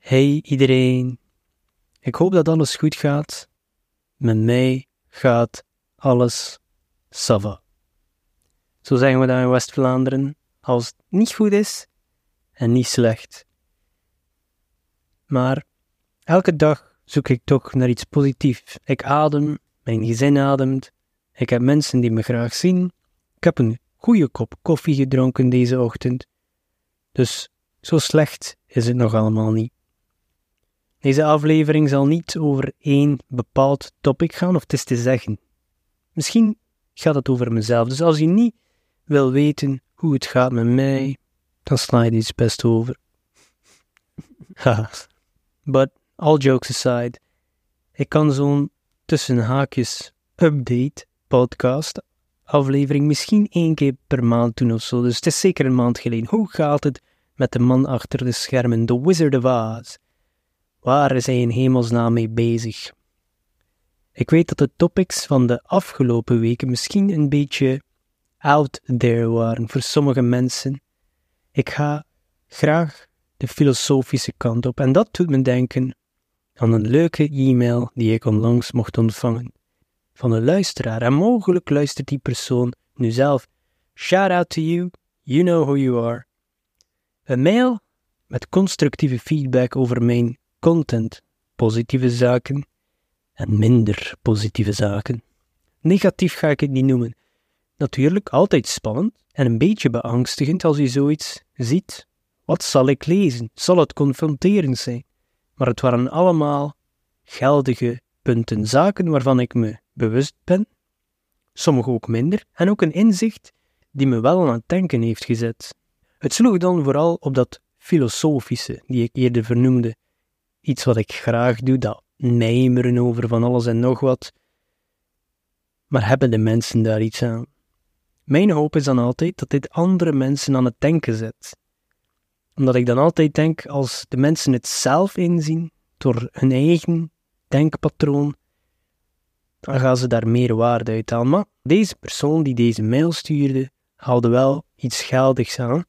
Hey iedereen. Ik hoop dat alles goed gaat. Met mij gaat alles sava. Zo zeggen we dat in West-Vlaanderen. Als het niet goed is en niet slecht. Maar elke dag zoek ik toch naar iets positiefs. Ik adem, mijn gezin ademt. Ik heb mensen die me graag zien. Ik heb een goede kop koffie gedronken deze ochtend. Dus zo slecht is het nog allemaal niet. Deze aflevering zal niet over één bepaald topic gaan, of het is te zeggen. Misschien gaat het over mezelf. Dus als je niet wil weten hoe het gaat met mij, dan sla je iets best over. But all jokes aside, ik kan zo'n tussen haakjes update podcast aflevering misschien één keer per maand doen of zo. Dus het is zeker een maand geleden. Hoe gaat het met de man achter de schermen, The Wizard of Oz? Waar is hij in hemelsnaam mee bezig? Ik weet dat de topics van de afgelopen weken misschien een beetje out there waren voor sommige mensen. Ik ga graag de filosofische kant op en dat doet me denken aan een leuke e-mail die ik onlangs mocht ontvangen van een luisteraar. En mogelijk luistert die persoon nu zelf. Shout out to you, you know who you are. Een mail met constructieve feedback over mijn content, positieve zaken en minder positieve zaken. Negatief ga ik het niet noemen. Natuurlijk altijd spannend en een beetje beangstigend als je zoiets ziet. Wat zal ik lezen? Zal het confronterend zijn? Maar het waren allemaal geldige punten, zaken waarvan ik me bewust ben, sommige ook minder, en ook een inzicht die me wel aan het denken heeft gezet. Het sloeg dan vooral op dat filosofische, die ik eerder vernoemde, iets wat ik graag doe, dat mijmeren over van alles en nog wat. Maar hebben de mensen daar iets aan? Mijn hoop is dan altijd dat dit andere mensen aan het denken zet. Omdat ik dan altijd denk, als de mensen het zelf inzien, door hun eigen denkpatroon, dan gaan ze daar meer waarde uit halen. Maar deze persoon die deze mail stuurde, haalde wel iets geldigs aan.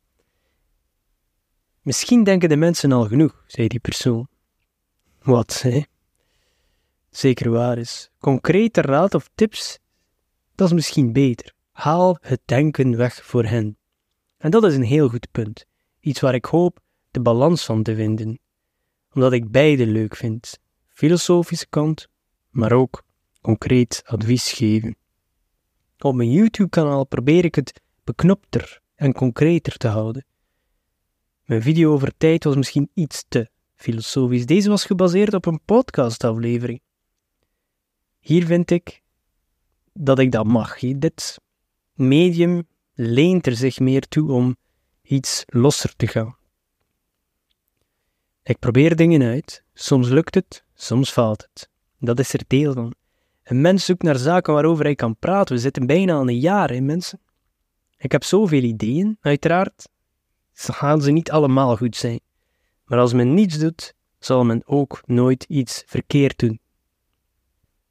Misschien denken de mensen al genoeg, zei die persoon. Wat, hè? Zeker waar is. Concrete raad of tips, dat is misschien beter. Haal het denken weg voor hen. En dat is een heel goed punt. Iets waar ik hoop de balans van te vinden. Omdat ik beide leuk vind. Filosofische kant, maar ook concreet advies geven. Op mijn YouTube-kanaal probeer ik het beknopter en concreter te houden. Mijn video over tijd was misschien iets te filosofisch. Deze was gebaseerd op een podcastaflevering. Hier vind ik dat ik dat mag. Dit medium leent er zich meer toe om iets losser te gaan. Ik probeer dingen uit. Soms lukt het, soms faalt het. Dat is er deel van. Een mens zoekt naar zaken waarover hij kan praten. We zitten bijna al een jaar in mensen. Ik heb zoveel ideeën, uiteraard. Gaan ze niet allemaal goed zijn. Maar als men niets doet, zal men ook nooit iets verkeerd doen.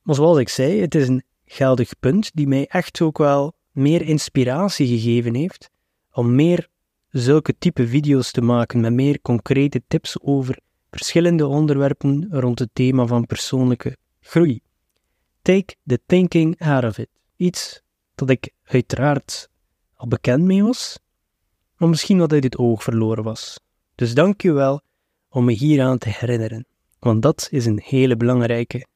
Maar zoals ik zei, het is een geldig punt die mij echt ook wel meer inspiratie gegeven heeft om meer zulke type video's te maken met meer concrete tips over verschillende onderwerpen rond het thema van persoonlijke groei. Take the thinking out of it. Iets dat ik uiteraard al bekend mee was, maar misschien wat uit het oog verloren was. Dus dank je wel om me hieraan te herinneren, want dat is een hele belangrijke.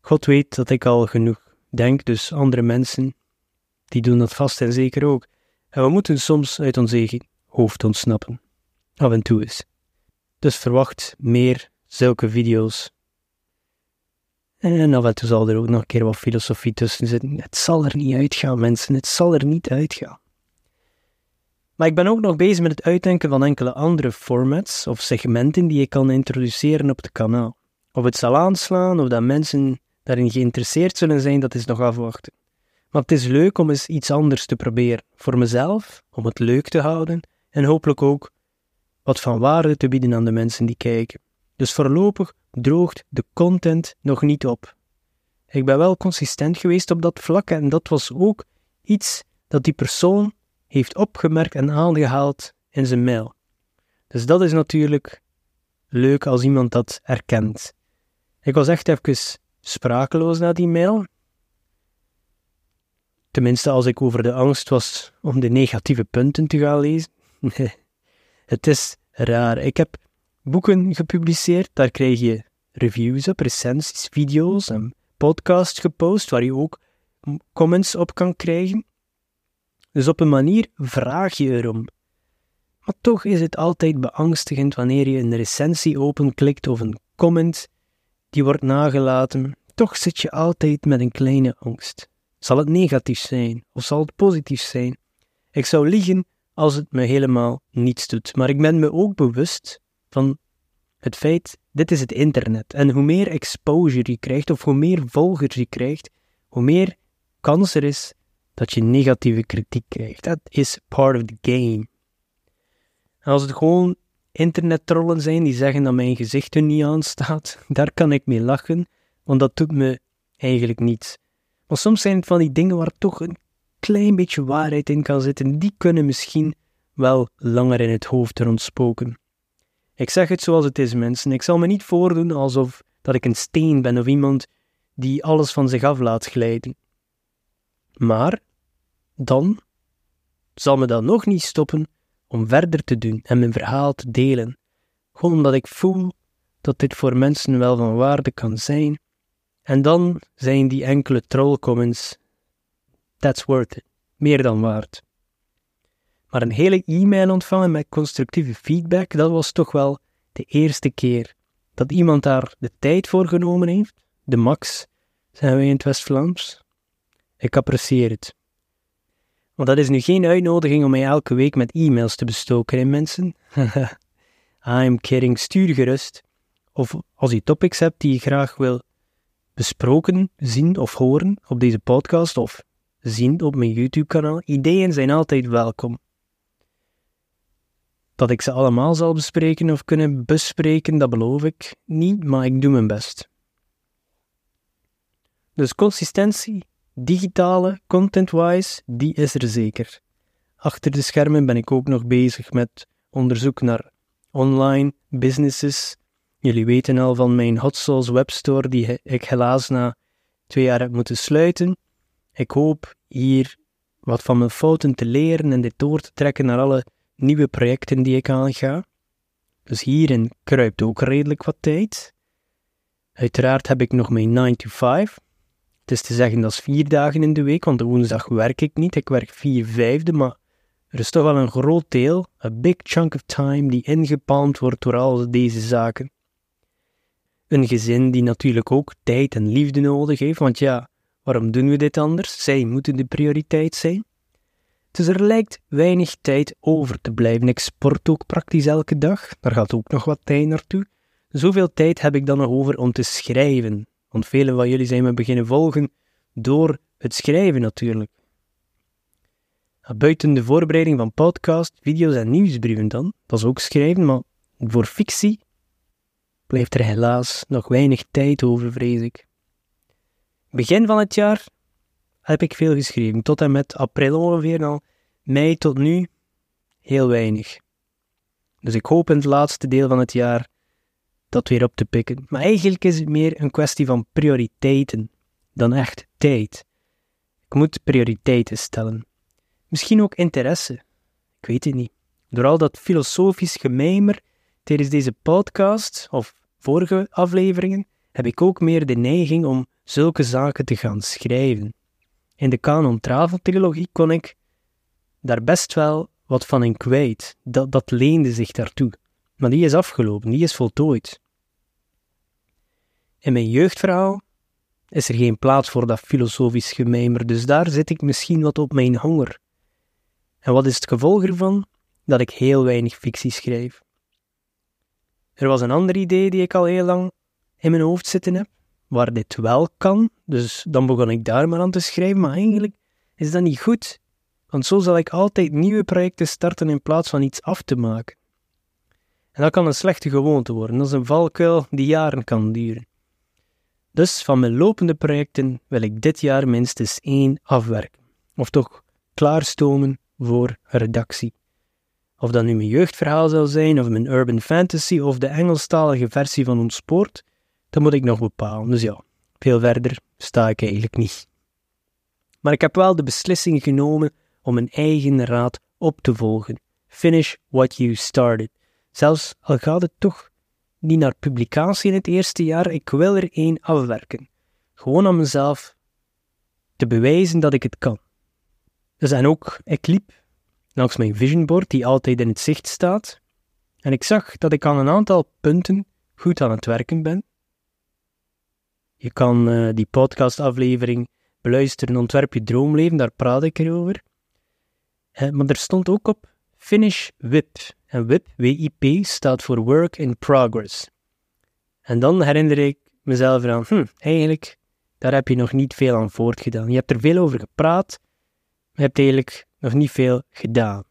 God weet dat ik al genoeg denk, dus andere mensen, die doen dat vast en zeker ook. En we moeten soms uit ons eigen hoofd ontsnappen. Af en toe is. Dus verwacht meer zulke video's en af en toe zal er ook nog een keer wat filosofie tussen zitten. Het zal er niet uitgaan, mensen. Het zal er niet uitgaan. Maar ik ben ook nog bezig met het uitdenken van enkele andere formats of segmenten die ik kan introduceren op het kanaal. Of het zal aanslaan of dat mensen daarin geïnteresseerd zullen zijn, dat is nog afwachten. Maar het is leuk om eens iets anders te proberen. Voor mezelf, om het leuk te houden en hopelijk ook wat van waarde te bieden aan de mensen die kijken. Dus voorlopig droogt de content nog niet op. Ik ben wel consistent geweest op dat vlak en dat was ook iets dat die persoon heeft opgemerkt en aangehaald in zijn mail. Dus dat is natuurlijk leuk als iemand dat erkent. Ik was echt even sprakeloos na die mail. Tenminste, als ik over de angst was om de negatieve punten te gaan lezen. het is raar. Ik heb boeken gepubliceerd, daar krijg je reviews op, recensies, video's en podcasts gepost, waar je ook comments op kan krijgen. Dus op een manier vraag je erom. Maar toch is het altijd beangstigend wanneer je een recensie openklikt of een comment die wordt nagelaten. Toch zit je altijd met een kleine angst. Zal het negatief zijn of zal het positief zijn? Ik zou liegen als het me helemaal niets doet, maar ik ben me ook bewust van het feit, dit is het internet. En hoe meer exposure je krijgt, of hoe meer volgers je krijgt, hoe meer kans er is dat je negatieve kritiek krijgt. Dat is part of the game. Als het gewoon internettrollen zijn die zeggen dat mijn gezicht er niet aan staat, daar kan ik mee lachen, want dat doet me eigenlijk niets. Maar soms zijn het van die dingen waar toch een klein beetje waarheid in kan zitten, die kunnen misschien wel langer in het hoofd rondspoken. Ik zeg het zoals het is, mensen. Ik zal me niet voordoen alsof dat ik een steen ben of iemand die alles van zich af laat glijden. Maar dan zal me dat nog niet stoppen om verder te doen en mijn verhaal te delen. Gewoon omdat ik voel dat dit voor mensen wel van waarde kan zijn. En dan zijn die enkele trollcomments, that's worth it, meer dan waard. Maar een hele e-mail ontvangen met constructieve feedback, dat was toch wel de eerste keer dat iemand daar de tijd voor genomen heeft. De max, zijn wij in het West-Vlaams. Ik apprecieer het. Want dat is nu geen uitnodiging om mij elke week met e-mails te bestoken, hè mensen? I'm kidding, stuur gerust. Of als je topics hebt die je graag wil besproken, zien of horen op deze podcast of zien op mijn YouTube-kanaal, ideeën zijn altijd welkom. Dat ik ze allemaal zal bespreken of kunnen bespreken, dat beloof ik niet, maar ik doe mijn best. Dus consistentie, digitale, content-wise, die is er zeker. Achter de schermen ben ik ook nog bezig met onderzoek naar online businesses. Jullie weten al van mijn Hot Sauce webstore die ik helaas na twee jaar heb moeten sluiten. Ik hoop hier wat van mijn fouten te leren en dit door te trekken naar alle nieuwe projecten die ik aanga. Dus hierin kruipt ook redelijk wat tijd. Uiteraard heb ik nog mijn 9 to 5. Het is te zeggen dat is vier dagen in de week, want woensdag werk ik niet. Ik werk vier vijfde, maar er is toch wel een groot deel, een big chunk of time, die ingepalmd wordt door al deze zaken. Een gezin die natuurlijk ook tijd en liefde nodig heeft, want ja, waarom doen we dit anders? Zij moeten de prioriteit zijn. Dus er lijkt weinig tijd over te blijven. Ik sport ook praktisch elke dag, daar gaat ook nog wat tijd naartoe. Zoveel tijd heb ik dan nog over om te schrijven, want velen van jullie zijn me beginnen volgen door het schrijven natuurlijk. Buiten de voorbereiding van podcast, video's en nieuwsbrieven dan, dat is ook schrijven, maar voor fictie blijft er helaas nog weinig tijd over, vrees ik. Begin van het jaar heb ik veel geschreven. Tot en met april ongeveer al. Mei tot nu heel weinig. Dus ik hoop in het laatste deel van het jaar dat weer op te pikken. Maar eigenlijk is het meer een kwestie van prioriteiten dan echt tijd. Ik moet prioriteiten stellen. Misschien ook interesse. Ik weet het niet. Door al dat filosofisch gemijmer tijdens deze podcast of vorige afleveringen heb ik ook meer de neiging om zulke zaken te gaan schrijven. In de Canon Travel trilogie kon ik daar best wel wat van in kwijt. Dat, dat leende zich daartoe. Maar die is afgelopen, die is voltooid. In mijn jeugdverhaal is er geen plaats voor dat filosofisch gemijmer, dus daar zit ik misschien wat op mijn honger. En wat is het gevolg ervan? Dat ik heel weinig fictie schrijf. Er was een ander idee die ik al heel lang in mijn hoofd zitten heb, waar dit wel kan, dus dan begon ik daar maar aan te schrijven, maar eigenlijk is dat niet goed, want zo zal ik altijd nieuwe projecten starten in plaats van iets af te maken. En dat kan een slechte gewoonte worden, dat is een valkuil die jaren kan duren. Dus van mijn lopende projecten wil ik dit jaar minstens één afwerken, of toch klaarstomen voor redactie. Of dat nu mijn jeugdverhaal zal zijn, of mijn urban fantasy, of de Engelstalige versie van ons sport, dat moet ik nog bepalen. Dus ja, veel verder sta ik eigenlijk niet. Maar ik heb wel de beslissing genomen om mijn eigen raad op te volgen. Finish what you started. Zelfs al gaat het toch niet naar publicatie in het eerste jaar, ik wil er één afwerken. Gewoon aan mezelf te bewijzen dat ik het kan. Dus en ook, ik liep langs mijn visionboard die altijd in het zicht staat en ik zag dat ik aan een aantal punten goed aan het werken ben. Je kan uh, die podcastaflevering beluisteren, Ontwerp je droomleven, daar praat ik erover. Uh, maar er stond ook op Finish WIP. En WIP, WIP, staat voor Work in Progress. En dan herinner ik mezelf aan, hm, eigenlijk, daar heb je nog niet veel aan voortgedaan. Je hebt er veel over gepraat, maar je hebt eigenlijk nog niet veel gedaan.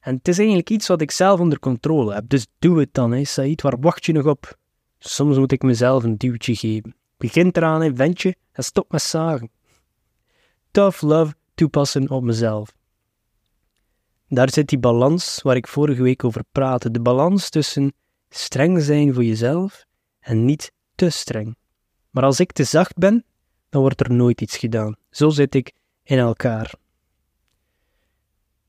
En het is eigenlijk iets wat ik zelf onder controle heb, dus doe het dan, hè, Said. Waar wacht je nog op? Soms moet ik mezelf een duwtje geven. Begint eraan, hè, ventje, en stop met zagen. Tough love toepassen op mezelf. Daar zit die balans waar ik vorige week over praatte. De balans tussen streng zijn voor jezelf en niet te streng. Maar als ik te zacht ben, dan wordt er nooit iets gedaan. Zo zit ik in elkaar.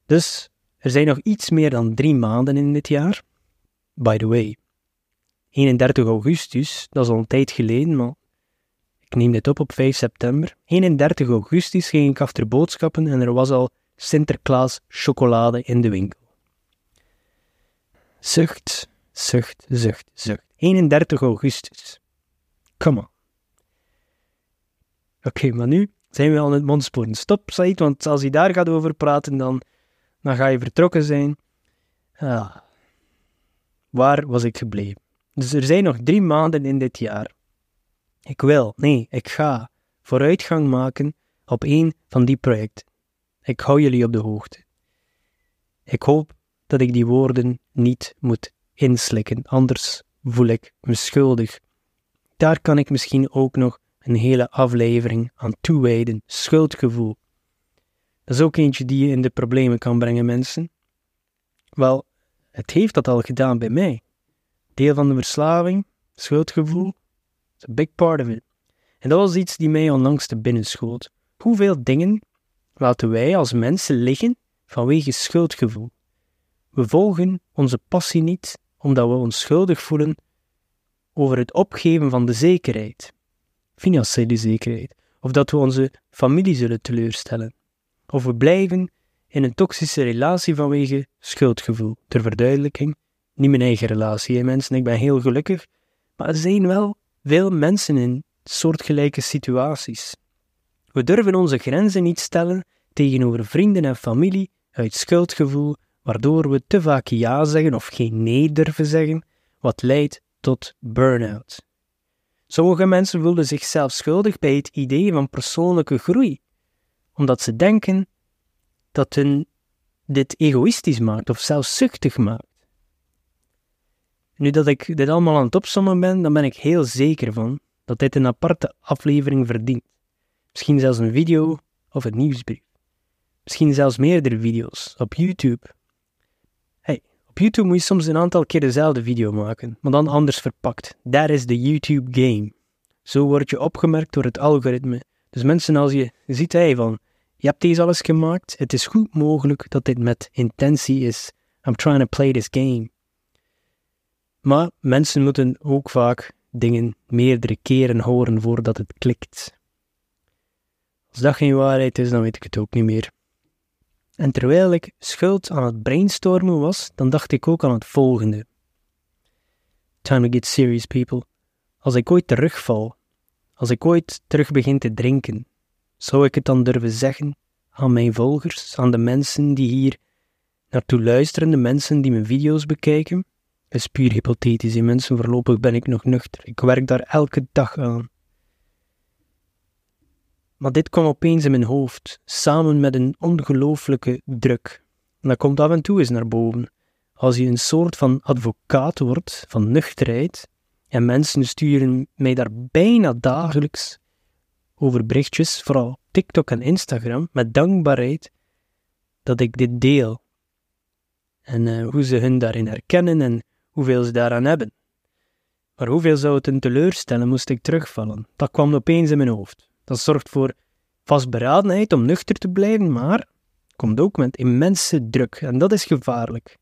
Dus er zijn nog iets meer dan drie maanden in dit jaar. By the way, 31 augustus, dat is al een tijd geleden, maar ik neem dit op op 5 september. 31 augustus ging ik achter boodschappen en er was al Sinterklaas chocolade in de winkel. Zucht, zucht, zucht, zucht. 31 augustus. Come on. Oké, maar nu zijn we al in het mondsporen. Stop, Said, want als je daar gaat over praten, dan, dan ga je vertrokken zijn. Ah. Waar was ik gebleven? Dus er zijn nog drie maanden in dit jaar. Ik wil, nee, ik ga vooruitgang maken op één van die projecten. Ik hou jullie op de hoogte. Ik hoop dat ik die woorden niet moet inslikken, anders voel ik me schuldig. Daar kan ik misschien ook nog een hele aflevering aan toewijden. Schuldgevoel. Dat is ook eentje die je in de problemen kan brengen, mensen. Wel, het heeft dat al gedaan bij mij. Deel van de verslaving, schuldgevoel, is a big part of it. En dat was iets die mij onlangs te binnen schoot. Hoeveel dingen laten wij als mensen liggen vanwege schuldgevoel? We volgen onze passie niet omdat we ons schuldig voelen over het opgeven van de zekerheid, financiële zekerheid, of dat we onze familie zullen teleurstellen, of we blijven in een toxische relatie vanwege schuldgevoel. Ter verduidelijking, niet mijn eigen relatie, hè, mensen, ik ben heel gelukkig, maar er zijn wel veel mensen in soortgelijke situaties. We durven onze grenzen niet stellen tegenover vrienden en familie uit schuldgevoel, waardoor we te vaak ja zeggen of geen nee durven zeggen, wat leidt tot burn-out. Sommige mensen voelen zichzelf schuldig bij het idee van persoonlijke groei, omdat ze denken dat hun dit egoïstisch maakt of zelfs zuchtig maakt. Nu dat ik dit allemaal aan het opsommen ben, dan ben ik heel zeker van dat dit een aparte aflevering verdient. Misschien zelfs een video of een nieuwsbrief. Misschien zelfs meerdere video's op YouTube. Hey, op YouTube moet je soms een aantal keer dezelfde video maken, maar dan anders verpakt. Dat is de YouTube game. Zo word je opgemerkt door het algoritme. Dus mensen, als je ziet hij van, je hebt deze alles gemaakt, het is goed mogelijk dat dit met intentie is. I'm trying to play this game. Maar mensen moeten ook vaak dingen meerdere keren horen voordat het klikt. Als dat geen waarheid is, dan weet ik het ook niet meer. En terwijl ik schuld aan het brainstormen was, dan dacht ik ook aan het volgende. Time to get serious, people. Als ik ooit terugval, als ik ooit terug begin te drinken, zou ik het dan durven zeggen aan mijn volgers, aan de mensen die hier naartoe luisteren, de mensen die mijn video's bekijken? Het is puur hypothetisch, in mensen. Voorlopig ben ik nog nuchter. Ik werk daar elke dag aan. Maar dit kwam opeens in mijn hoofd, samen met een ongelooflijke druk. En dat komt af en toe eens naar boven. Als je een soort van advocaat wordt van nuchterheid, en mensen sturen mij daar bijna dagelijks over berichtjes, vooral TikTok en Instagram, met dankbaarheid dat ik dit deel. En eh, hoe ze hun daarin herkennen en hoeveel ze daaraan hebben. Maar hoeveel zou het een teleurstellen, moest ik terugvallen? Dat kwam opeens in mijn hoofd. Dat zorgt voor vastberadenheid om nuchter te blijven, maar komt ook met immense druk en dat is gevaarlijk.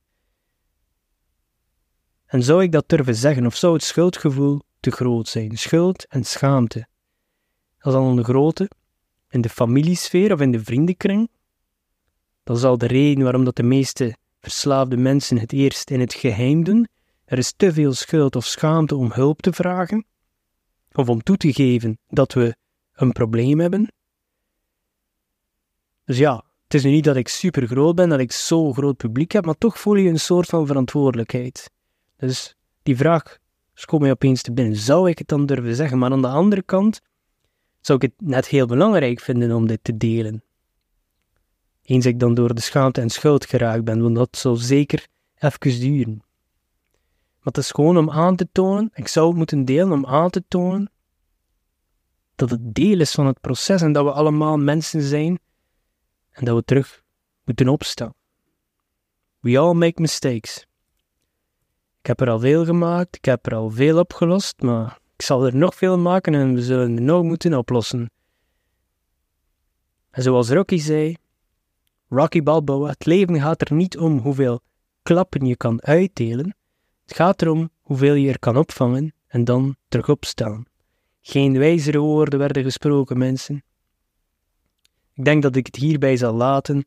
En zou ik dat durven zeggen, of zou het schuldgevoel te groot zijn? Schuld en schaamte. Dat is al een grote, in de familiesfeer of in de vriendenkring. Dat is al de reden waarom dat de meeste verslaafde mensen het eerst in het geheim doen. Er is te veel schuld of schaamte om hulp te vragen, of om toe te geven dat we een probleem hebben. Dus ja, het is nu niet dat ik super groot ben, dat ik zo groot publiek heb, maar toch voel je een soort van verantwoordelijkheid. Dus die vraag schoot mij opeens te binnen. Zou ik het dan durven zeggen? Maar aan de andere kant zou ik het net heel belangrijk vinden om dit te delen. Eens ik dan door de schaamte en schuld geraakt ben, want dat zal zeker even duren. Maar het is gewoon om aan te tonen, ik zou het moeten delen om aan te tonen dat het deel is van het proces en dat we allemaal mensen zijn en dat we terug moeten opstaan. We all make mistakes. Ik heb er al veel gemaakt, ik heb er al veel opgelost, maar ik zal er nog veel maken en we zullen er nog moeten oplossen. En zoals Rocky zei, Rocky Balboa, het leven gaat er niet om hoeveel klappen je kan uitdelen, het gaat erom hoeveel je er kan opvangen en dan terug opstaan. Geen wijzere woorden werden gesproken, mensen. Ik denk dat ik het hierbij zal laten.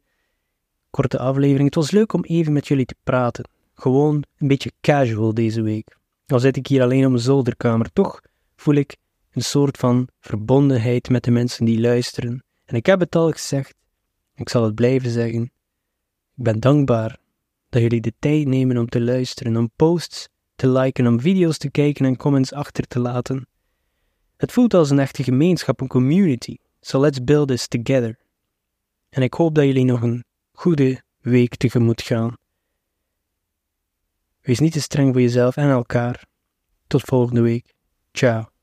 Korte aflevering. Het was leuk om even met jullie te praten. Gewoon een beetje casual deze week. Al zit ik hier alleen op mijn zolderkamer, toch voel ik een soort van verbondenheid met de mensen die luisteren. En ik heb het al gezegd, ik zal het blijven zeggen. Ik ben dankbaar dat jullie de tijd nemen om te luisteren, om posts te liken, om video's te kijken en comments achter te laten. Het voelt als een echte gemeenschap, een community. So let's build this together. En ik hoop dat jullie nog een goede week tegemoet gaan. Wees niet te streng voor jezelf en elkaar. Tot volgende week. Ciao.